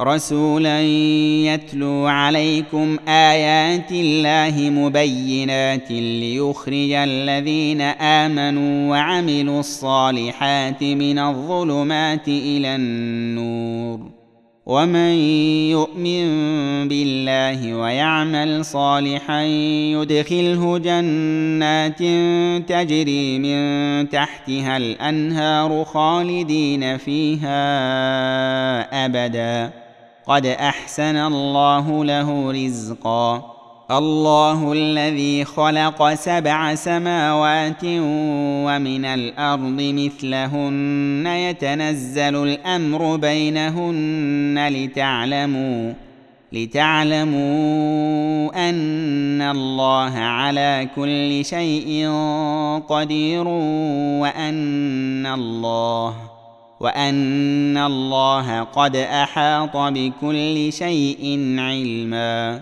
رسولا يتلو عليكم آيات الله مبينات ليخرج الذين آمنوا وعملوا الصالحات من الظلمات إلى النور. ومن يؤمن بالله ويعمل صالحا يدخله جنات تجري من تحتها الأنهار خالدين فيها ابدا. قد أحسن الله له رزقا. الله الذي خلق سبع سماوات ومن الأرض مثلهن. يتنزل الأمر بينهن لتعلموا لتعلموا أن الله على كل شيء قدير وأن الله وان الله قد احاط بكل شيء علما